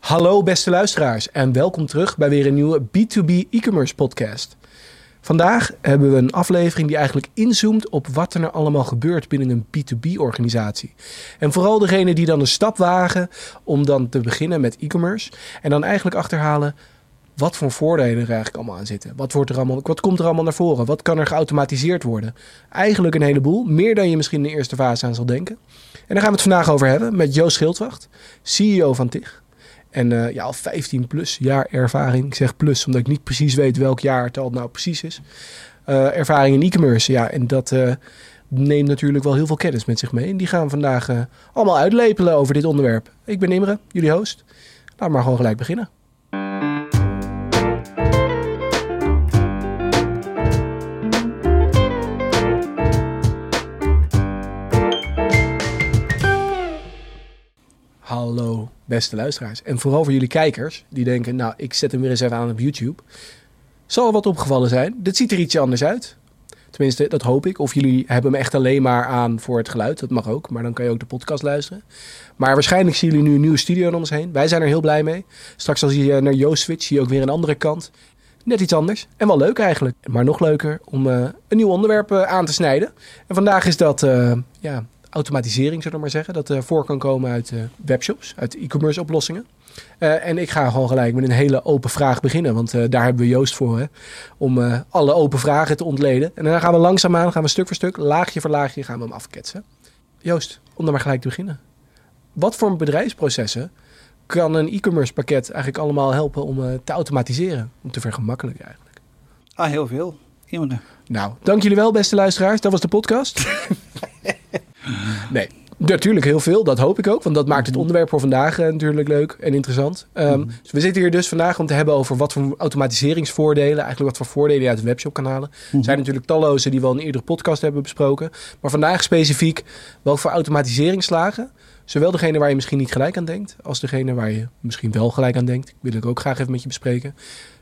Hallo beste luisteraars en welkom terug bij weer een nieuwe B2B e-commerce podcast. Vandaag hebben we een aflevering die eigenlijk inzoomt op wat er nou allemaal gebeurt binnen een B2B organisatie. En vooral degene die dan een stap wagen om dan te beginnen met e-commerce en dan eigenlijk achterhalen wat voor voordelen er eigenlijk allemaal aan zitten. Wat, wordt er allemaal, wat komt er allemaal naar voren? Wat kan er geautomatiseerd worden? Eigenlijk een heleboel, meer dan je misschien in de eerste fase aan zal denken. En daar gaan we het vandaag over hebben met Joost Schildwacht, CEO van TIG. En uh, ja, al 15 plus jaar ervaring. Ik zeg plus omdat ik niet precies weet welk jaar het al nou precies is. Uh, ervaring in e-commerce, ja. En dat uh, neemt natuurlijk wel heel veel kennis met zich mee. En die gaan we vandaag allemaal uitlepelen over dit onderwerp. Ik ben Imre, jullie host. Laten we maar gewoon gelijk beginnen. Beste luisteraars. En vooral voor jullie kijkers die denken, nou ik zet hem weer eens even aan op YouTube. Zal wat opgevallen zijn. Dit ziet er ietsje anders uit. Tenminste, dat hoop ik. Of jullie hebben hem echt alleen maar aan voor het geluid. Dat mag ook, maar dan kan je ook de podcast luisteren. Maar waarschijnlijk zien jullie nu een nieuwe studio om ons heen. Wij zijn er heel blij mee. Straks als je naar Joost switch, zie je ook weer een andere kant. Net iets anders. En wel leuk eigenlijk. Maar nog leuker om uh, een nieuw onderwerp uh, aan te snijden. En vandaag is dat uh, ja, automatisering, zullen we maar zeggen. Dat uh, voor kan komen uit uh, webshops, uit e-commerce oplossingen. Uh, en ik ga gewoon gelijk met een hele open vraag beginnen. Want daar hebben we Joost voor. Hè, om alle open vragen te ontleden. En dan gaan we langzaamaan, gaan we stuk voor stuk, laagje voor laagje, gaan we hem afketsen. Joost, om dan maar gelijk te beginnen. Wat voor bedrijfsprocessen kan een e-commerce pakket eigenlijk allemaal helpen om te automatiseren? Om te vergemakkelijken eigenlijk? Ah, heel veel. Nou, dank jullie wel, beste luisteraars. Dat was de podcast. Nee, natuurlijk heel veel. Dat hoop ik ook. Want dat maakt het onderwerp voor vandaag uh, natuurlijk leuk en interessant. Um, dus we zitten hier dus vandaag om te hebben over wat voor automatiseringsvoordelen, eigenlijk wat voor voordelen je uit een webshop kan halen. Er zijn natuurlijk talloze die we al in een eerdere podcast hebben besproken. Maar vandaag specifiek welke voor automatiseringsslagen. Zowel degene waar je misschien niet gelijk aan denkt, als degene waar je misschien wel gelijk aan denkt. Wil ik ook graag even met je bespreken.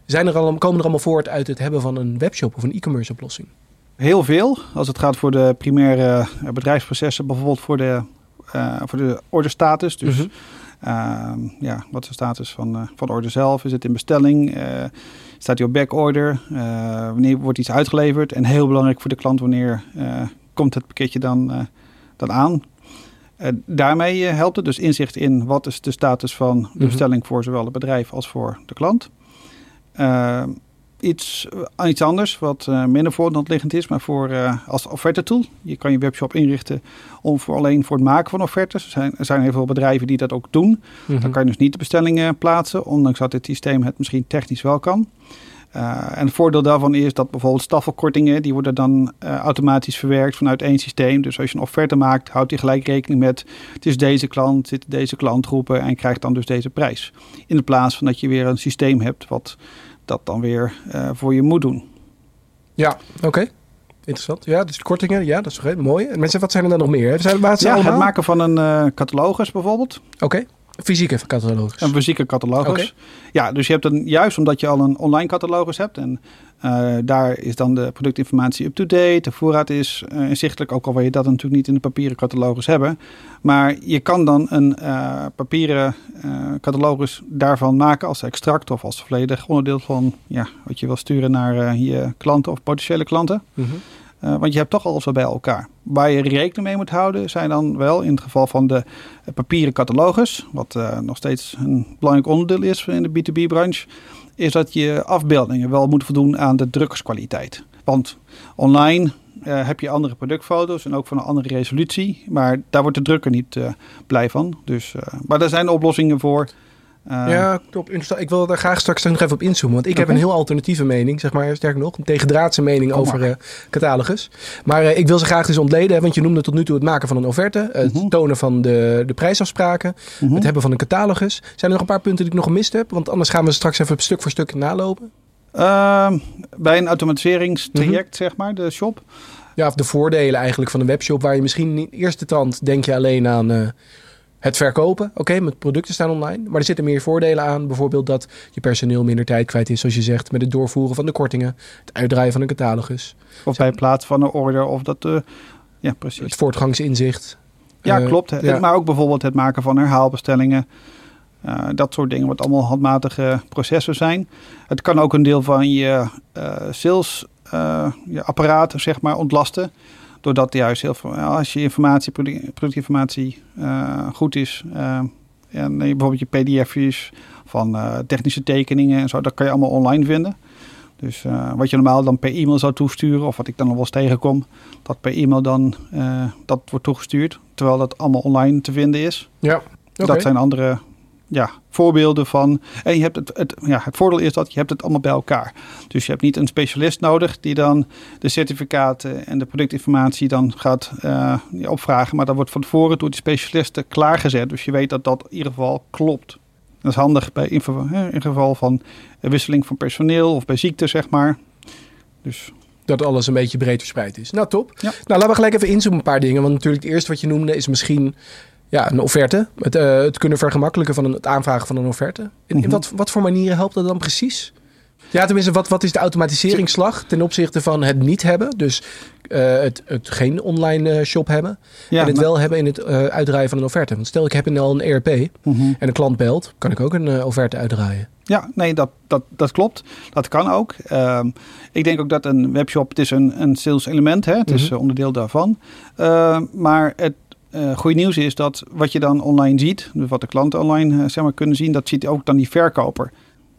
Zijn er al, komen er allemaal voort uit het hebben van een webshop of een e-commerce oplossing? Heel veel. Als het gaat voor de primaire bedrijfsprocessen, bijvoorbeeld voor de, uh, voor de ordestatus. Dus mm -hmm. uh, ja, wat is de status van, uh, van de order zelf? Is het in bestelling? staat hij op backorder? wanneer wordt iets uitgeleverd? En heel belangrijk voor de klant, wanneer komt het pakketje dan, dan aan? daarmee helpt het dus inzicht in wat is de status van de bestelling voor zowel het bedrijf als voor de klant iets, uh, iets anders, wat uh, minder voor liggend is, maar voor, uh, als offerte tool. Je kan je webshop inrichten om voor alleen voor het maken van offertes. Er zijn, er zijn heel veel bedrijven die dat ook doen. Mm -hmm. Dan kan je dus niet de bestellingen plaatsen, ondanks dat dit systeem het misschien technisch wel kan. En het voordeel daarvan is dat bijvoorbeeld staffelkortingen, die worden dan automatisch verwerkt vanuit één systeem. Dus als je een offerte maakt, houdt hij gelijk rekening met het is deze klant, zitten deze klantgroepen en krijgt dan dus deze prijs. In de plaats van dat je weer een systeem hebt wat dat dan weer uh, voor je moet doen. Ja, oké. Okay. Interessant. Ja, dus kortingen, ja, dat is mooi. En mensen, wat zijn er dan nog meer? Zijn, wat zijn ja, allemaal? het maken van een uh, catalogus bijvoorbeeld. Oké. Okay. Fysieke catalogus. Een fysieke catalogus. Okay. Ja, dus je hebt een, juist omdat je al een online catalogus hebt en uh, daar is dan de productinformatie up-to-date, de voorraad is uh, inzichtelijk, ook al wil je dat natuurlijk niet in de papieren catalogus hebben. Maar je kan dan een uh, papieren catalogus daarvan maken als extract of als volledig onderdeel van ja, wat je wil sturen naar je klanten of potentiële klanten. Mm -hmm. Uh, want je hebt toch alles wel bij elkaar. Waar je rekening mee moet houden zijn dan wel in het geval van de papieren catalogus, wat uh, nog steeds een belangrijk onderdeel is in de B2B-branche, is dat je afbeeldingen wel moeten voldoen aan de drukkerskwaliteit. Want online uh, heb je andere productfoto's en ook van een andere resolutie, maar daar wordt de drukker niet blij van. Dus, maar daar zijn oplossingen voor. Uh, ja, top. Ik wil daar graag straks nog even op inzoomen. Want ik okay. heb een heel alternatieve mening, zeg maar, sterker nog, een tegendraadse mening Kom over uh, catalogus. Maar uh, ik wil ze graag dus ontleden, want je noemde tot nu toe het maken van een offerte, het -huh. tonen van de, de prijsafspraken, -huh. het hebben van een catalogus. Zijn er nog een paar punten die ik nog gemist heb? Want anders gaan we straks even stuk voor stuk nalopen. Ehm, bij een automatiseringstraject, zeg maar, de shop. Ja, of de voordelen eigenlijk van een webshop, waar je misschien in eerste tand denk je alleen aan het verkopen, oké, okay, met producten staan online. Maar er zitten meer voordelen aan. Bijvoorbeeld dat je personeel minder tijd kwijt is, zoals je zegt, met het doorvoeren van de kortingen, het uitdraaien van een catalogus. Of bij het plaatsen van een order, of dat, uh, ja, precies. Het voortgangsinzicht. Ja, uh, klopt. Ja. Maar ook bijvoorbeeld het maken van herhaalbestellingen. Uh, dat soort dingen, wat allemaal handmatige processen zijn. Het kan ook een deel van je sales je apparaat zeg maar, ontlasten. Doordat juist heel veel, als je informatie, productinformatie goed is. en bijvoorbeeld je pdf's van technische tekeningen en zo, dat kan je allemaal online vinden. Dus wat je normaal dan per e-mail zou toesturen, of wat ik dan nog wel eens tegenkom, dat per e-mail dan dat wordt toegestuurd. Terwijl dat allemaal online te vinden is. Ja. Dat zijn andere ja, voorbeelden van. En je hebt het, het, ja, het voordeel is dat je hebt het allemaal bij elkaar. Dus je hebt niet een specialist nodig die dan de certificaten en de productinformatie dan gaat uh, opvragen. Maar dat wordt van tevoren door die specialisten klaargezet. Dus je weet dat dat in ieder geval klopt. Dat is handig bij in, in geval van wisseling van personeel of bij ziekte, zeg maar. Dus dat alles een beetje breed verspreid is. Nou, top. Nou, laten we gelijk even inzoomen op een paar dingen. Want natuurlijk het eerste wat je noemde is misschien ja, een offerte. Het, uh, het kunnen vergemakkelijken van een, het aanvragen van een offerte. In, in mhm. wat, wat voor manieren helpt dat dan precies? Ja, tenminste, wat, wat is de automatiseringsslag ten opzichte van het niet hebben? Dus uh, het, het geen online uh, shop hebben. Ja, en het wel hebben in het uh, uitdraaien van een offerte. Want stel, ik heb al een ERP mm -hmm. en een klant belt, kan ik ook een offerte uitdraaien. Ja, nee, dat, dat, dat klopt. Dat kan ook. Uh, ik denk ook dat een webshop, het is een, een sales element, hè? het is mm -hmm. onderdeel daarvan. maar het uh, goede nieuws is dat wat je dan online ziet, dus wat de klanten online uh, zeg maar, kunnen zien, dat ziet ook dan die verkoper.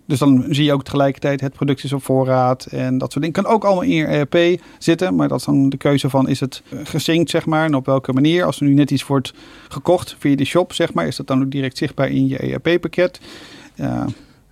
Dus dan zie je ook tegelijkertijd het product is op voorraad en dat soort dingen. Kan ook allemaal in je ERP zitten, maar dat is dan de keuze van is het eh, gesynct zeg maar en op welke manier. Als er nu net iets wordt gekocht via de shop zeg maar, is dat dan ook direct zichtbaar in je ERP-pakket.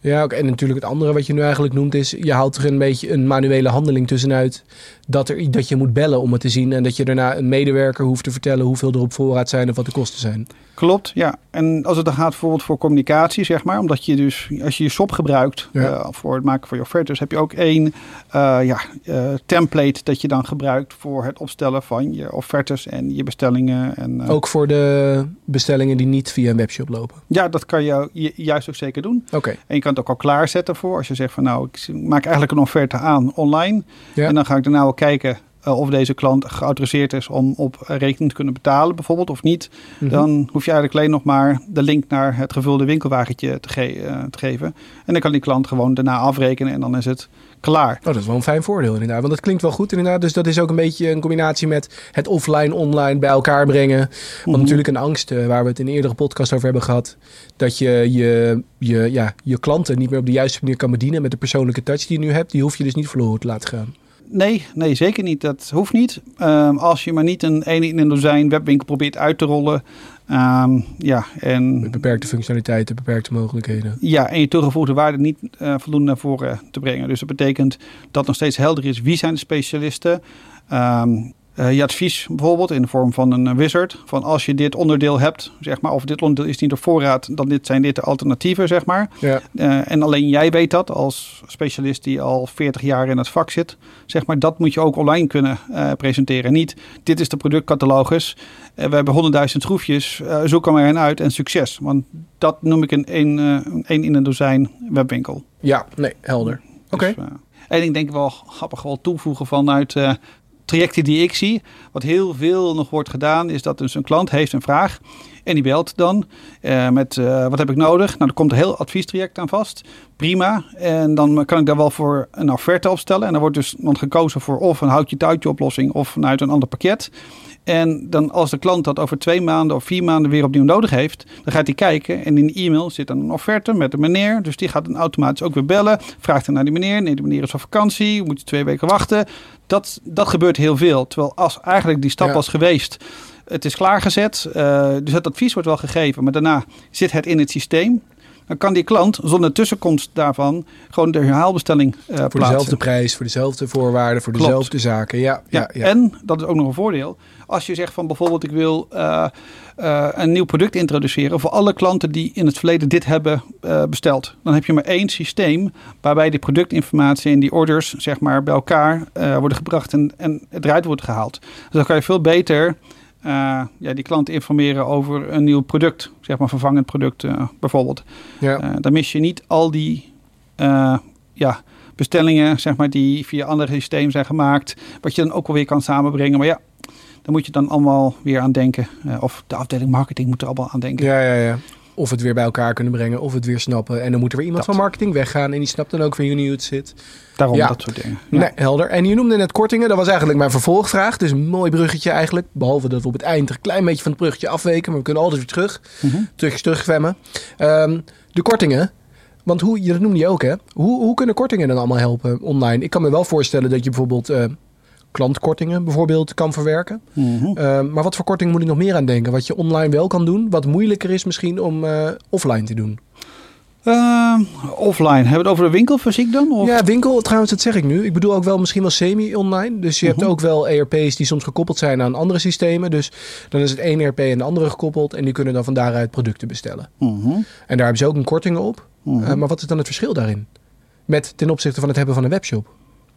Ja, ook, en natuurlijk het andere wat je nu eigenlijk noemt is... je haalt er een beetje een manuele handeling tussenuit... dat, er, dat je moet bellen om het te zien... en dat je daarna een medewerker hoeft te vertellen... hoeveel er op voorraad zijn of wat de kosten zijn. Klopt, ja. En als het dan gaat bijvoorbeeld voor communicatie, zeg maar... omdat je dus, als je je SOP gebruikt uh, voor het maken van je offertes... heb je ook één uh, ja, uh, template dat je dan gebruikt... voor het opstellen van je offertes en je bestellingen. En, ook voor de bestellingen die niet via een webshop lopen? Ja, dat kan je juist ook zeker doen. Oké. En je kan het ook al klaarzetten voor. Als je zegt van nou, ik maak eigenlijk een offerte aan online. En dan ga ik daarna wel kijken uh, of deze klant geautoriseerd is om op rekening te kunnen betalen, bijvoorbeeld, of niet. Mhm. Dan hoef je eigenlijk alleen nog maar de link naar het gevulde winkelwagentje te, ge uh, te, geven. En dan kan die klant gewoon daarna afrekenen en dan is het klaar. Oh, dat is wel een fijn voordeel inderdaad. Want dat klinkt wel goed inderdaad. Dus dat is ook een beetje een combinatie met het offline, online bij elkaar brengen. Want mhm. natuurlijk een angst, uh, waar we het in een eerdere podcast over hebben gehad. Dat je je, je, ja, je klanten niet meer op de juiste manier kan bedienen met de persoonlijke touch die je nu hebt. Die hoef je dus niet verloren te laten gaan. Nee, nee, zeker niet. Dat hoeft niet. Um, als je maar niet een ene in een dozijn webwinkel probeert uit te rollen. Um, ja, en, Met beperkte functionaliteiten, beperkte mogelijkheden. Ja, en je toegevoegde waarde niet uh, voldoende naar voren te brengen. Dus dat betekent dat nog steeds helder is wie zijn de specialisten. Um, uh, je advies bijvoorbeeld in de vorm van een wizard. Van als je dit onderdeel hebt, zeg maar, of dit onderdeel is niet op voorraad, dan dit zijn dit de alternatieven, zeg maar. Ja. Uh, en alleen jij weet dat als specialist die al 40 jaar in het vak zit. Zeg maar, dat moet je ook online kunnen uh, presenteren. Niet, dit is de productcatalogus. we hebben 100.000 schroefjes. zoek er maar een uit en succes. Want dat noem ik een een, in een dozijn webwinkel. Ja, nee, helder. Oké. Dus, en ik denk wel grappig wel toevoegen vanuit trajecten die ik zie, wat heel veel nog wordt gedaan, is dat dus een klant heeft een vraag en die belt dan uh, met uh, wat heb ik nodig? Nou, er komt een heel adviestraject aan vast. Prima. En dan kan ik daar wel voor een offerte opstellen. En dan wordt dus dan gekozen voor of een houtje-touwtje oplossing of vanuit een ander pakket. En dan als de klant dat over twee maanden of vier maanden weer opnieuw nodig heeft, dan gaat hij kijken. En in de e-mail zit dan een offerte met de meneer. Dus die gaat dan automatisch ook weer bellen. Vraagt hij naar die meneer. Nee, de meneer is op vakantie. Moet je twee weken wachten. Dat, dat gebeurt heel veel. Terwijl als eigenlijk die stap was geweest. Het is klaargezet. Uh, dus het advies wordt wel gegeven. Maar daarna zit het in het systeem. Dan kan die klant zonder tussenkomst daarvan gewoon de herhaalbestelling uh, Voor plaatsen. dezelfde prijs, voor dezelfde voorwaarden, voor Klopt. dezelfde zaken. Ja, ja, ja, En, dat is ook nog een voordeel, als je zegt van bijvoorbeeld ik wil uh, uh, een nieuw product introduceren voor alle klanten die in het verleden dit hebben besteld. Dan heb je maar één systeem waarbij die productinformatie en die orders zeg maar bij elkaar worden gebracht en, en het eruit wordt gehaald. Dus dan kan je veel beter uh, ja, die klant informeren over een nieuw product, zeg maar vervangend product uh, bijvoorbeeld. Ja. Uh, dan mis je niet al die ja, bestellingen, zeg maar, die via andere systemen zijn gemaakt, wat je dan ook alweer kan samenbrengen. Maar ja, daar moet je dan allemaal weer aan denken. of de afdeling marketing moet er allemaal aan denken. Ja, ja, ja. Of het weer bij elkaar kunnen brengen, of het weer snappen. En dan moet er weer iemand Dat. van marketing weggaan en die snapt dan ook weer hoe het zit. Daarom Ja. dat soort dingen. Ja. Nee, helder. En je noemde net kortingen. Dat was eigenlijk mijn vervolgvraag. Dus een mooi bruggetje eigenlijk. Behalve dat we op het eind een klein beetje van het bruggetje afweken. Maar we kunnen altijd weer terug. Terug, terugzwemmen. Ehm, de kortingen. Want hoe, je- dat noemde je ook hè. Hoe, hoe kunnen kortingen dan allemaal helpen online? Ik kan me wel voorstellen dat je bijvoorbeeld eh, klantkortingen bijvoorbeeld kan verwerken. Mhm. Ehm, maar wat voor korting moet ik nog meer aan denken? Wat je online wel kan doen. Wat moeilijker is misschien om eh, offline te doen. Ehm, offline. Hebben we het over de winkel fysiek dan? Of? Ja, winkel, trouwens, dat zeg ik nu. Ik bedoel ook wel misschien wel semi-online. Dus je hebt Mhm. ook wel ERP's die soms gekoppeld zijn aan andere systemen. Dus dan is het één ERP en de andere gekoppeld. En die kunnen dan van daaruit producten bestellen. Mhm. En daar hebben ze ook een korting op. Eh, maar wat is dan het verschil daarin? Met ten opzichte van het hebben van een webshop.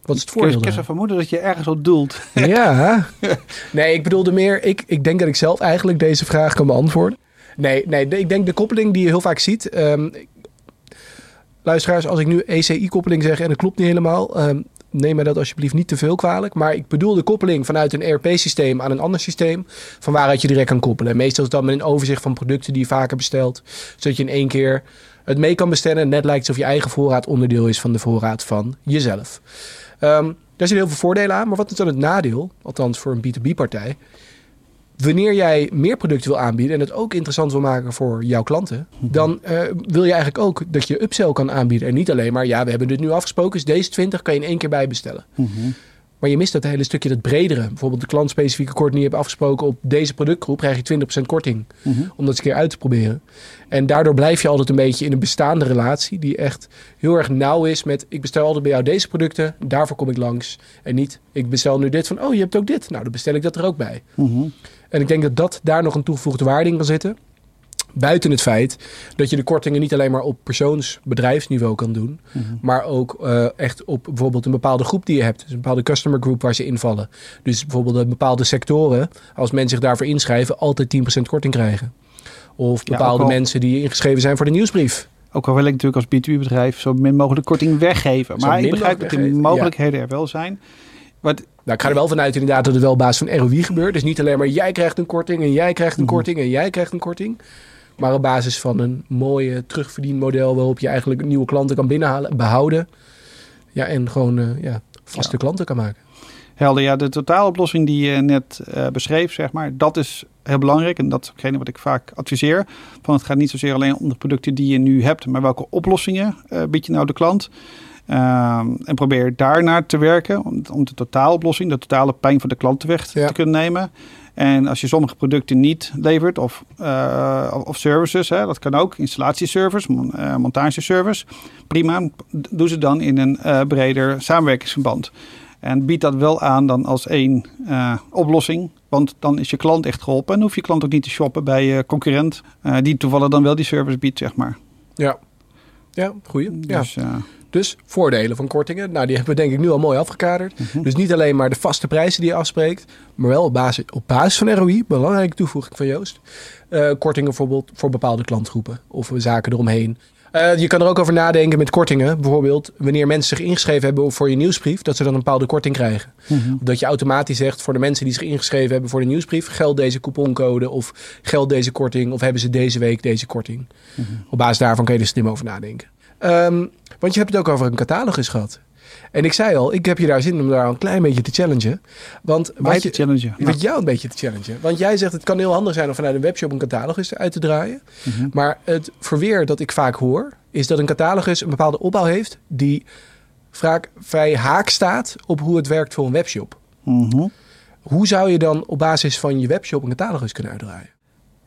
Wat is het Ik heb vermoeden dat je ergens op doelt. Ja. Nee, ik bedoelde meer... Ik, ik denk dat ik zelf eigenlijk deze vraag kan beantwoorden. Nee, nee ik denk de koppeling die je heel vaak ziet... ehm, luisteraars, als ik nu ECI-koppeling zeg en het klopt niet helemaal... ehm, neem mij dat alsjeblieft niet te veel kwalijk. Maar ik bedoel de koppeling vanuit een ERP-systeem aan een ander systeem... van waaruit je direct kan koppelen. Meestal is dat met een overzicht van producten die je vaker bestelt... zodat je in één keer het mee kan bestellen... en net lijkt alsof je eigen voorraad onderdeel is van de voorraad van jezelf. Ehm, daar zitten heel veel voordelen aan, maar wat is dan het nadeel? Althans voor een B2B-partij. Wanneer jij meer producten wil aanbieden en het ook interessant wil maken voor jouw klanten, dan eh, wil je eigenlijk ook dat je upsell kan aanbieden. En niet alleen maar, ja, we hebben dit nu afgesproken, dus deze 20 kan je in één keer bijbestellen. Mhm. Maar je mist dat hele stukje, dat bredere. Bijvoorbeeld de klantspecifieke korting die je hebt afgesproken op deze productgroep, krijg je 20% korting. Mhm. Om dat eens een keer uit te proberen. En daardoor blijf je altijd een beetje in een bestaande relatie die echt heel erg nauw is met ik bestel altijd bij jou deze producten, daarvoor kom ik langs. En niet ik bestel nu dit van oh je hebt ook dit, nou dan bestel ik dat er ook bij. Mhm. En ik denk dat dat daar nog een toegevoegde waarde in kan zitten. Buiten het feit dat je de kortingen niet alleen maar op persoonsbedrijfsniveau kan doen, Mhm. maar ook eh, echt op bijvoorbeeld een bepaalde groep die je hebt. Dus een bepaalde customer group waar ze invallen. Dus bijvoorbeeld bepaalde sectoren, als mensen zich daarvoor inschrijven, altijd 10% korting krijgen. Of bepaalde al- mensen die ingeschreven zijn voor de nieuwsbrief. Ook al wil ik natuurlijk als B2B-bedrijf zo min mogelijk korting weggeven. Maar ik begrijp dat de mogelijkheden er wel zijn. Wat, Nou, ik ga er wel vanuit inderdaad dat het wel op basis van ROI gebeurt. Dus niet alleen maar jij krijgt een korting en jij krijgt een Mhm. korting en jij krijgt een korting. Maar op basis van een mooie terugverdienmodel waarop je eigenlijk nieuwe klanten kan binnenhalen, behouden. Ja, en gewoon eh, ja, vaste Ja. klanten kan maken. helder, ja, de totaaloplossing die je net eh, beschreef, zeg maar, dat is heel belangrijk. En dat is hetgene wat ik vaak adviseer. Van het gaat niet zozeer alleen om de producten die je nu hebt, maar welke oplossingen eh, bied je nou de klant. Ehm, en probeer daarnaar te werken om, om de totaaloplossing, de totale pijn voor de klant weg Ja. te kunnen nemen. En als je sommige producten niet levert of, eh, of services, hè, dat kan ook, installatieservice, mon- eh, montageservice, prima, doe ze dan in een eh, breder samenwerkingsverband. En bied dat wel aan dan als één oplossing. Want dan is je klant echt geholpen. En hoef je klant ook niet te shoppen bij je concurrent. die toevallig dan wel die service biedt, zeg maar. Ja, ja goeie. Ja. Dus, Dus voordelen van kortingen. Nou, die hebben we denk ik nu al mooi afgekaderd. mhm. Dus niet alleen maar de vaste prijzen die je afspreekt, maar wel op basis, op basis van ROI, belangrijke toevoeging van Joost. Eh, kortingen bijvoorbeeld voor bepaalde klantgroepen of zaken eromheen. Eh, je kan er ook over nadenken met kortingen. Bijvoorbeeld wanneer mensen zich ingeschreven hebben voor je nieuwsbrief, dat ze dan een bepaalde korting krijgen. Of dat je automatisch zegt voor de mensen die zich ingeschreven hebben voor de nieuwsbrief, geldt deze couponcode of geldt deze korting of hebben ze deze week deze korting. Mhm. Op basis daarvan kun je er slim over nadenken. Ehm, want je hebt het ook over een catalogus gehad. En ik zei al, ik heb je daar zin om daar een klein beetje te challengen. Want Mij wat te je, challengen. jou een beetje te challengen. Want jij zegt het kan heel handig zijn om vanuit een webshop een catalogus uit te draaien. Mhm. Maar het verweer dat ik vaak hoor, is dat een catalogus een bepaalde opbouw heeft die vaak vrij haak staat op hoe het werkt voor een webshop. Mhm. Hoe zou je dan op basis van je webshop een catalogus kunnen uitdraaien?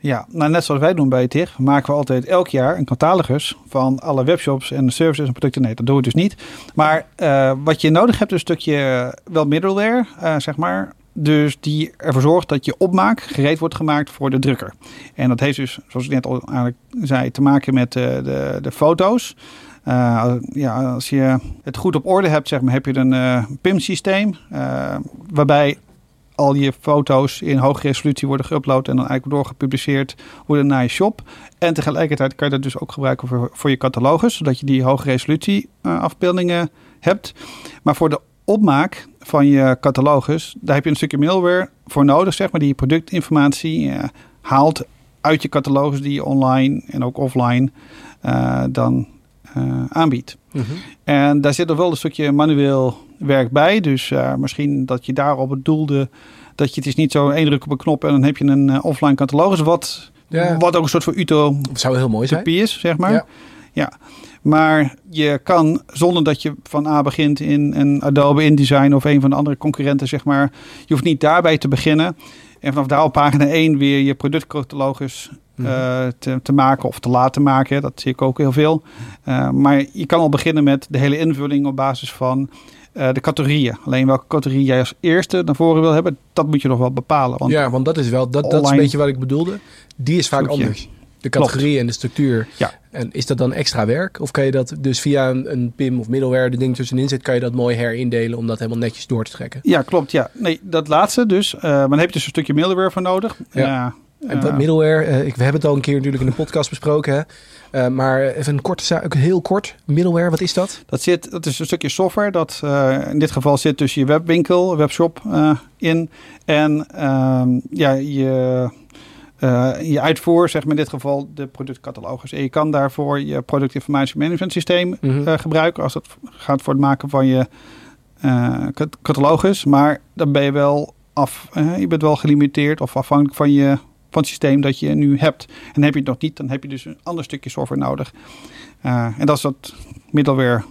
Ja, nou net zoals wij doen bij TIG, maken we altijd elk jaar een catalogus van alle webshops en services en producten. Nee, dat doen we dus niet. Maar eh, wat je nodig hebt is een stukje wel middleware, eh, zeg maar. Dus die ervoor zorgt dat je opmaak gereed wordt gemaakt voor de drukker. En dat heeft dus, zoals ik net al eigenlijk zei, te maken met de, de, de foto's. Eh, ja, als je het goed op orde hebt, zeg maar, heb je een eh PIM-systeem. eh, waarbij al je foto's in hoge resolutie worden geüpload en dan eigenlijk doorgepubliceerd worden naar je shop. En tegelijkertijd kan je dat dus ook gebruiken voor, voor je catalogus, zodat je die hoge resolutie eh, afbeeldingen hebt. Maar voor de opmaak van je catalogus, daar heb je een stukje middleware voor nodig, zeg maar, die je productinformatie eh, haalt uit je catalogus die je online en ook offline uh, dan aanbiedt. Mhm. En daar zit er wel een stukje manueel werk bij. Dus uh, misschien dat je daarop bedoelde dat je het is niet zo één druk op een knop en dan heb je een offline catalogus. Wat, Ja. wat ook een soort van utopie Zou heel mooi zijn. is, zeg maar. Ja. Ja. Maar je kan, zonder dat je van A begint in een Adobe InDesign of een van de andere concurrenten, zeg maar. Je hoeft niet daarbij te beginnen. En vanaf daar op pagina 1 weer je productcatalogus Mhm. eh, te, te maken of te laten maken. Dat zie ik ook heel veel. Uh, maar je kan al beginnen met de hele invulling op basis van uh, de categorieën. Alleen welke categorie jij als eerste naar voren wil hebben, dat moet je nog wel bepalen. Want ja, want dat is wel, dat, dat is een beetje wat ik bedoelde. Die is vaak anders. De categorie en de structuur. Ja. En is dat dan extra werk? Of kan je dat dus via een, een PIM of middleware, de ding tussenin zit, kan je dat mooi herindelen om dat helemaal netjes door te trekken? Ja, klopt. Ja. Nee, dat laatste dus. Eh, maar dan heb je dus een stukje middleware voor nodig. Ja. Ja. Middleware, eh, ik, we hebben het al een keer natuurlijk in de podcast besproken. Hè? Eh, maar even een korte zaak, heel kort. Middleware, wat is dat? Dat, zit, dat is een stukje software dat eh, in dit geval zit tussen je webwinkel, webshop in en ehm, ja, je, je uitvoer, zeg maar in dit geval de productcatalogus. En je kan daarvoor je productinformatiemanagement systeem Mhm. gebruiken als het gaat voor het maken van je cat- catalogus. Maar dan ben je wel af, je bent wel gelimiteerd of afhankelijk van je van het systeem dat je nu hebt. En heb je het nog niet, dan heb je dus een ander stukje software nodig. Eh, en dat is dat middleware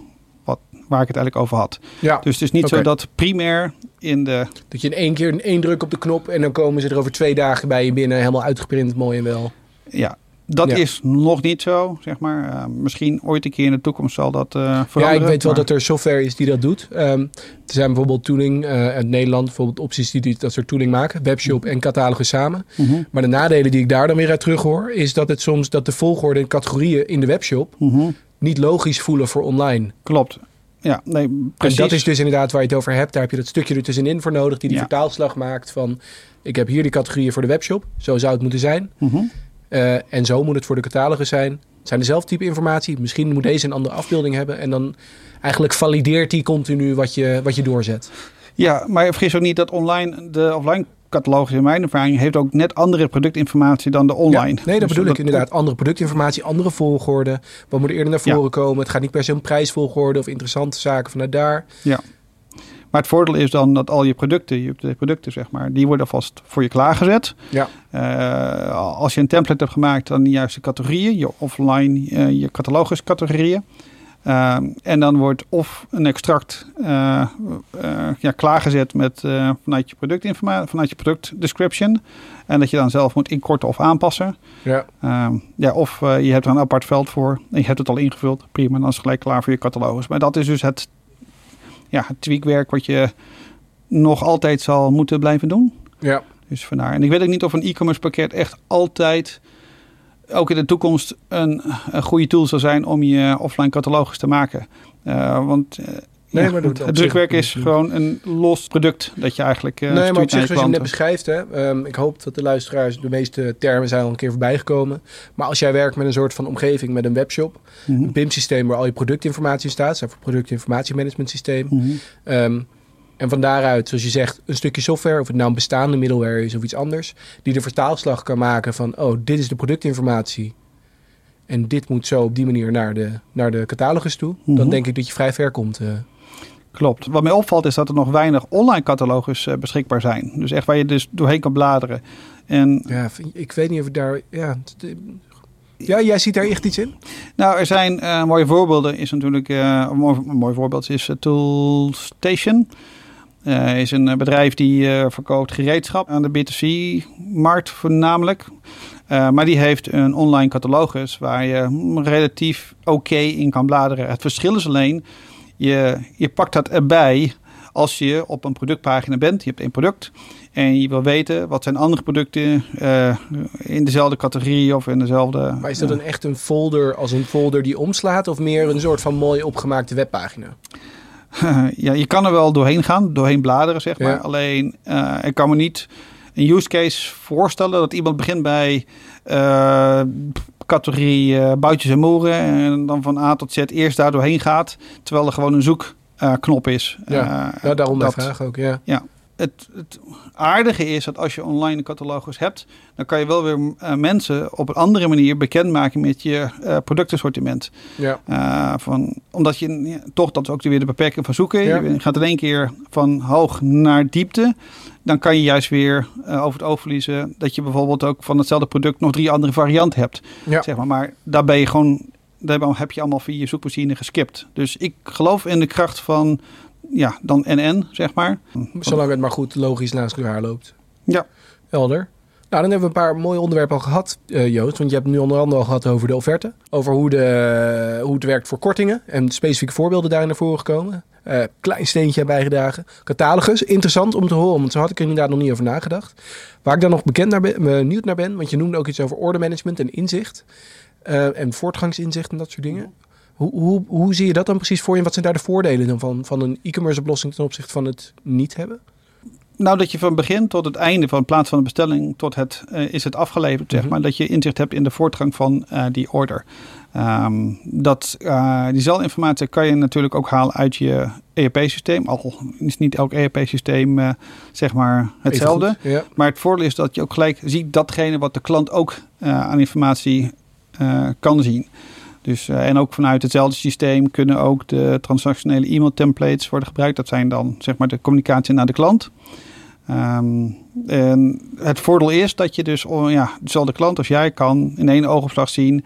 wat, waar ik het eigenlijk over had. Ja. Dus het is niet zo dat primair in de... Dat je in één keer in één druk op de knop en dan komen ze er over twee dagen bij je binnen, helemaal uitgeprint, mooi en wel. Ja, dat Ja. is nog niet zo, zeg maar. Eh, misschien ooit een keer in de toekomst zal dat eh veranderen. Ja, ik weet wel maar- dat er software is die dat doet. Ehm, er zijn bijvoorbeeld tooling eh, uit Nederland, bijvoorbeeld opties die dat soort tooling maken, webshop en catalogus samen. Mhm, Maar de nadelen die ik daar dan weer uit terug hoor, is dat het soms dat de volgorde en categorieën in de webshop mhm. niet logisch voelen voor online. Klopt. Ja, nee, precies. En dat is dus inderdaad waar je het over hebt. Daar heb je dat stukje er tussenin voor nodig die die Ja. vertaalslag maakt van ik heb hier die categorieën voor de webshop. Zo zou het moeten zijn. Mhm. Eh, en zo moet het voor de catalogus zijn. Het zijn dezelfde type informatie. Misschien moet deze een andere afbeelding hebben. En dan eigenlijk valideert die continu wat je, wat je doorzet. Ja, maar vergis ook niet dat online, de offline catalogus in mijn ervaring heeft ook net andere productinformatie dan de online. Ja, nee, dat Dus bedoel ik inderdaad. Andere productinformatie, andere volgorde. Wat moet er eerder naar Ja. voren komen? Het gaat niet per se om prijsvolgorde of interessante zaken vanuit daar. Maar het voordeel is dan dat al je producten, je producten zeg maar, die worden vast voor je klaargezet. Ja. Eh, als je een template hebt gemaakt, dan de juiste categorieën, je offline, eh, je cataloguscategorieën. Ehm, en dan wordt of een extract eh, eh, ja, klaargezet met, eh, vanuit je productinformatie, vanuit je productdescription. En dat je dan zelf moet inkorten of aanpassen. Ja. Ehm, ja, of eh, je hebt er een apart veld voor en je hebt het al ingevuld. Prima, dan is het gelijk klaar voor je catalogus. Maar dat is dus het, ja, het tweakwerk wat je nog altijd zal moeten blijven doen. Ja. Dus vandaar. En ik weet ook niet of een e-commerce pakket echt altijd, ook in de toekomst, een, een goede tool zal zijn om je offline catalogus te maken. Eh, want eh, Nee, ja, maar het, drukwerk is gewoon een los product dat je eigenlijk eh nee, maar op zich, zoals je net beschrijft, hè, ehm, ik hoop dat de luisteraars de meeste termen zijn al een keer voorbij gekomen. Maar als jij werkt met een soort van omgeving, met een webshop, Mhm. een PIM-systeem waar al je productinformatie in staat, staat voor productinformatiemanagement systeem. Mhm. Ehm, en van daaruit, zoals je zegt, een stukje software, of het nou een bestaande middleware is of iets anders, die de vertaalslag kan maken van, oh, dit is de productinformatie. En dit moet zo op die manier naar de, naar de catalogus toe. Dan Mhm. denk ik dat je vrij ver komt. eh. Klopt. Wat mij opvalt is dat er nog weinig online catalogus eh, beschikbaar zijn. Dus echt waar je dus doorheen kan bladeren. En ja, ik weet niet of ik daar... Ja, ja, jij ziet daar echt iets in? nou, er zijn eh, mooie voorbeelden. Is natuurlijk eh, een, mooi, een mooi voorbeeld is Toolstation. Is een bedrijf die verkoopt gereedschap aan de B2C-markt voornamelijk. Maar die heeft een online catalogus waar je hm, relatief oké in kan bladeren. Het verschil is alleen, je, je pakt dat erbij als je op een productpagina bent. Je hebt één product en je wil weten wat zijn andere producten eh, in dezelfde categorie of in dezelfde... Maar is dat een echt een folder als een folder die omslaat... of meer een soort van mooi opgemaakte webpagina? ja, je kan er wel doorheen gaan, doorheen bladeren, zeg maar. Ja. Alleen, eh, ik kan me niet een use case voorstellen dat iemand begint bij eh, categorie eh boutjes en moeren en dan van A tot Z eerst daar doorheen gaat, terwijl er gewoon een zoekknop is. Ja, Eh, ja daarom dat- vraag ook, ja. Ja. het, het aardige is dat als je online catalogus hebt, dan kan je wel weer uh, mensen op een andere manier bekendmaken met je uh, productassortiment. Ja. Uh, van, omdat je ja, toch, dat is ook weer de beperking van zoeken. Ja. Je gaat in één keer van hoog naar diepte. Dan kan je juist weer over het oog verliezen dat je bijvoorbeeld ook van hetzelfde product nog drie andere varianten hebt. Ja. Zeg maar. maar daar ben je gewoon, daar heb je allemaal via je zoekmachine geskipt. Dus ik geloof in de kracht van ja, dan NN, zeg maar. Zolang het maar goed logisch naast elkaar loopt. Ja. Helder. Nou, dan hebben we een paar mooie onderwerpen al gehad, uh, Joost. Want je hebt nu onder andere al gehad over de offerte. Over hoe, de, hoe het werkt voor kortingen. En specifieke voorbeelden daarin naar voren gekomen. Uh, klein steentje bijgedragen. Catalogus, interessant om te horen. Want zo had ik er inderdaad nog niet over nagedacht. Waar ik dan nog bekend naar ben, benieuwd naar ben. Want je noemde ook iets over ordermanagement en inzicht. En voortgangsinzicht en dat soort dingen. Hoe, hoe, hoe zie je dat dan precies voor je? En wat zijn daar de voordelen dan van, van een e-commerce oplossing ten opzichte van het niet hebben? Nou, dat je van begin tot het einde, van plaats van de bestelling tot het uh, is het afgeleverd, zeg mm -hmm. maar, dat je inzicht hebt in de voortgang van uh, die order. Um, dat, uh, diezelfde informatie kan je natuurlijk ook halen uit je ERP-systeem. Al is niet elk ERP-systeem zeg maar hetzelfde. Ja. Maar het voordeel is dat je ook gelijk ziet datgene wat de klant ook aan informatie kan zien. Dus, uh, en ook vanuit hetzelfde systeem kunnen ook de transactionele e-mail templates worden gebruikt. Dat zijn dan zeg maar de communicatie naar de klant. Um, en het voordeel is dat je dus, oh, ja, dezelfde klant als jij kan in één oogopslag zien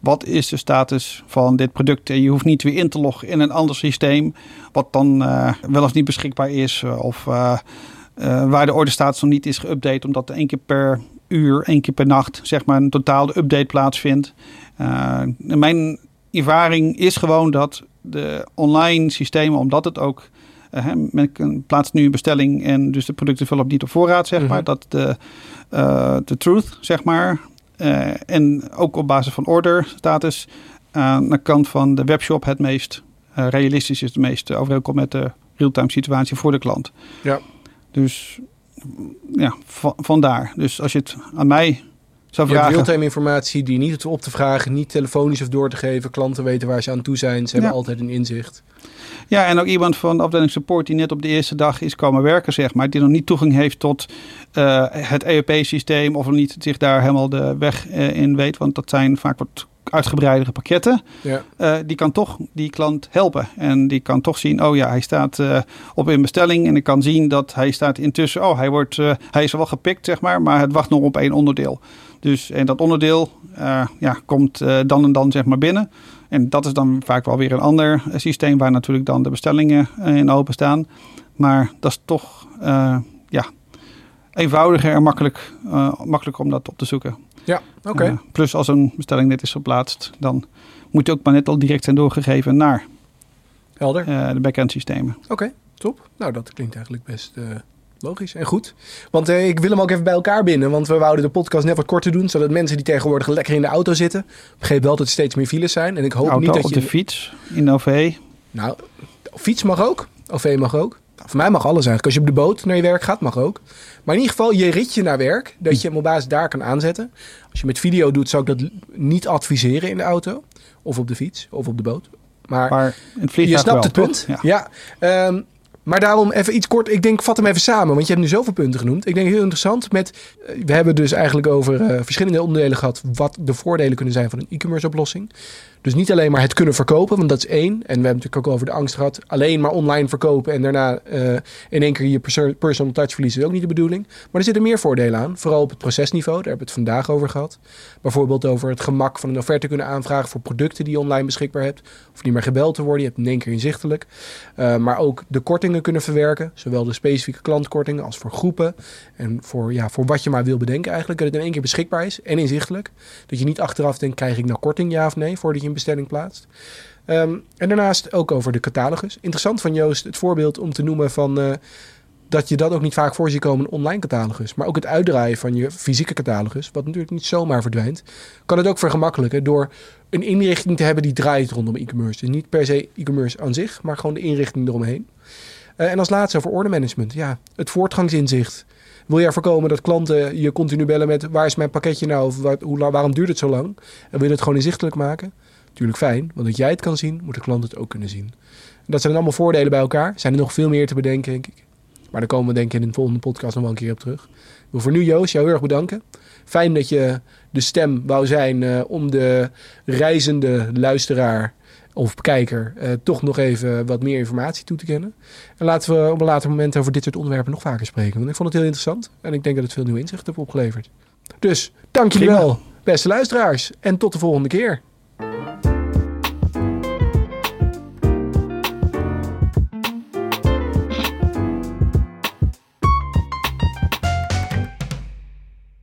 wat is de status van dit product. En je hoeft niet weer in te loggen in een ander systeem, wat dan uh, wel of niet beschikbaar is. Of uh, waar de ordestatus nog niet is geüpdate, omdat één keer per uur, één keer per nacht, zeg maar, een totale update plaatsvindt. Uh, mijn ervaring is gewoon dat de online systemen, omdat het ook. Uh, men plaatst nu een bestelling en dus de producten vullen op niet op voorraad, zeg maar. Mm -hmm. Dat de, uh, de truth, zeg maar. en ook op basis van order status aan de kant van de webshop het meest realistisch is, het meest overeenkomt met de real-time situatie voor de klant. Ja. Dus ja, vandaar. Dus als je het aan mij zou vragen... real-time informatie die niet op te vragen, niet telefonisch of door te geven. Klanten weten waar ze aan toe zijn. Ze ja. hebben altijd een inzicht. Ja, en ook iemand van de afdeling support die net op de eerste dag is komen werken, zeg maar. Die nog niet toegang heeft tot uh, het ERP-systeem of niet zich daar helemaal de weg uh, in weet. Want dat zijn vaak wat uitgebreidere pakketten. Ja. Uh, die kan toch die klant helpen. En die kan toch zien, oh ja, hij staat uh, op een bestelling. En ik kan zien dat hij staat intussen, oh, hij, wordt, uh, hij is wel gepikt, zeg maar. Maar het wacht nog op één onderdeel. Dus en dat onderdeel ja, komt dan en dan zeg maar binnen. En dat is dan vaak wel weer een ander systeem waar natuurlijk dan de bestellingen in openstaan. Maar dat is toch ja, eenvoudiger en makkelijk, makkelijk om dat op te zoeken. Ja, oké. Okay. Uh, plus als een bestelling net is geplaatst, dan moet die ook maar net al direct zijn doorgegeven naar Helder. Uh, de back-end systemen. Oké, okay, top. Nou, dat klinkt eigenlijk best uh, logisch en goed. Want ik wil hem ook even bij elkaar binden, want we wouden de podcast net wat korter doen, zodat mensen die tegenwoordig lekker in de auto zitten, begreep wel dat er steeds meer files zijn. En ik hoop auto, niet dat op je... de fiets, in OV. Nou, fiets mag ook. OV mag ook. Voor mij mag alles eigenlijk. Als je op de boot naar je werk gaat, mag ook. Maar in ieder geval je ritje naar werk, dat je hem op basis daar kan aanzetten. Als je met video doet, zou ik dat niet adviseren in de auto. Of op de fiets, of op de boot. Maar, maar je snapt wel, het punt. Ja. ja. Um, maar daarom even iets kort. Ik denk, vat hem even samen. Want je hebt nu zoveel punten genoemd. Ik denk heel interessant. Met, we hebben dus eigenlijk over uh, verschillende onderdelen gehad. Wat de voordelen kunnen zijn van een e-commerce oplossing. Dus niet alleen maar het kunnen verkopen, want dat is één. En we hebben natuurlijk ook over de angst gehad. Alleen maar online verkopen en daarna uh, in één keer je perso personal touch verliezen is ook niet de bedoeling. Maar er zitten meer voordelen aan. Vooral op het procesniveau, daar hebben we het vandaag over gehad. Bijvoorbeeld over het gemak van een offerte kunnen aanvragen voor producten die je online beschikbaar hebt. Of niet meer gebeld te worden, je hebt in één keer inzichtelijk. Uh, maar ook de kortingen kunnen verwerken. Zowel de specifieke klantkortingen als voor groepen. En voor, ja, voor wat je maar wil bedenken eigenlijk. Dat het in één keer beschikbaar is en inzichtelijk. Dat je niet achteraf denkt, krijg ik nou korting ja of nee, voordat je een bestelling plaatst. Um, en daarnaast ook over de catalogus. Interessant van Joost het voorbeeld om te noemen van uh, dat je dat ook niet vaak voor ziet komen online catalogus. Maar ook het uitdraaien van je fysieke catalogus, wat natuurlijk niet zomaar verdwijnt, kan het ook vergemakkelijken door een inrichting te hebben die draait rondom e-commerce. Dus niet per se e-commerce aan zich, maar gewoon de inrichting eromheen. Uh, en als laatste over ordermanagement. Ja, het voortgangsinzicht. Wil je voorkomen dat klanten je continu bellen met waar is mijn pakketje nou? Of hoe, waarom duurt het zo lang? En wil je het gewoon inzichtelijk maken? Natuurlijk fijn, want dat jij het kan zien, moet de klant het ook kunnen zien. En dat zijn allemaal voordelen bij elkaar. Zijn er nog veel meer te bedenken, denk ik. Maar daar komen we denk ik in de volgende podcast nog wel een keer op terug. Ik wil voor nu Joost jou heel erg bedanken. Fijn dat je de stem wou zijn uh, om de reizende luisteraar of kijker uh, toch nog even wat meer informatie toe te kennen. En laten we op een later moment over dit soort onderwerpen nog vaker spreken. Want ik vond het heel interessant en ik denk dat het veel nieuw inzicht heeft opgeleverd. Dus dank jullie wel, beste luisteraars. En tot de volgende keer. Thank you.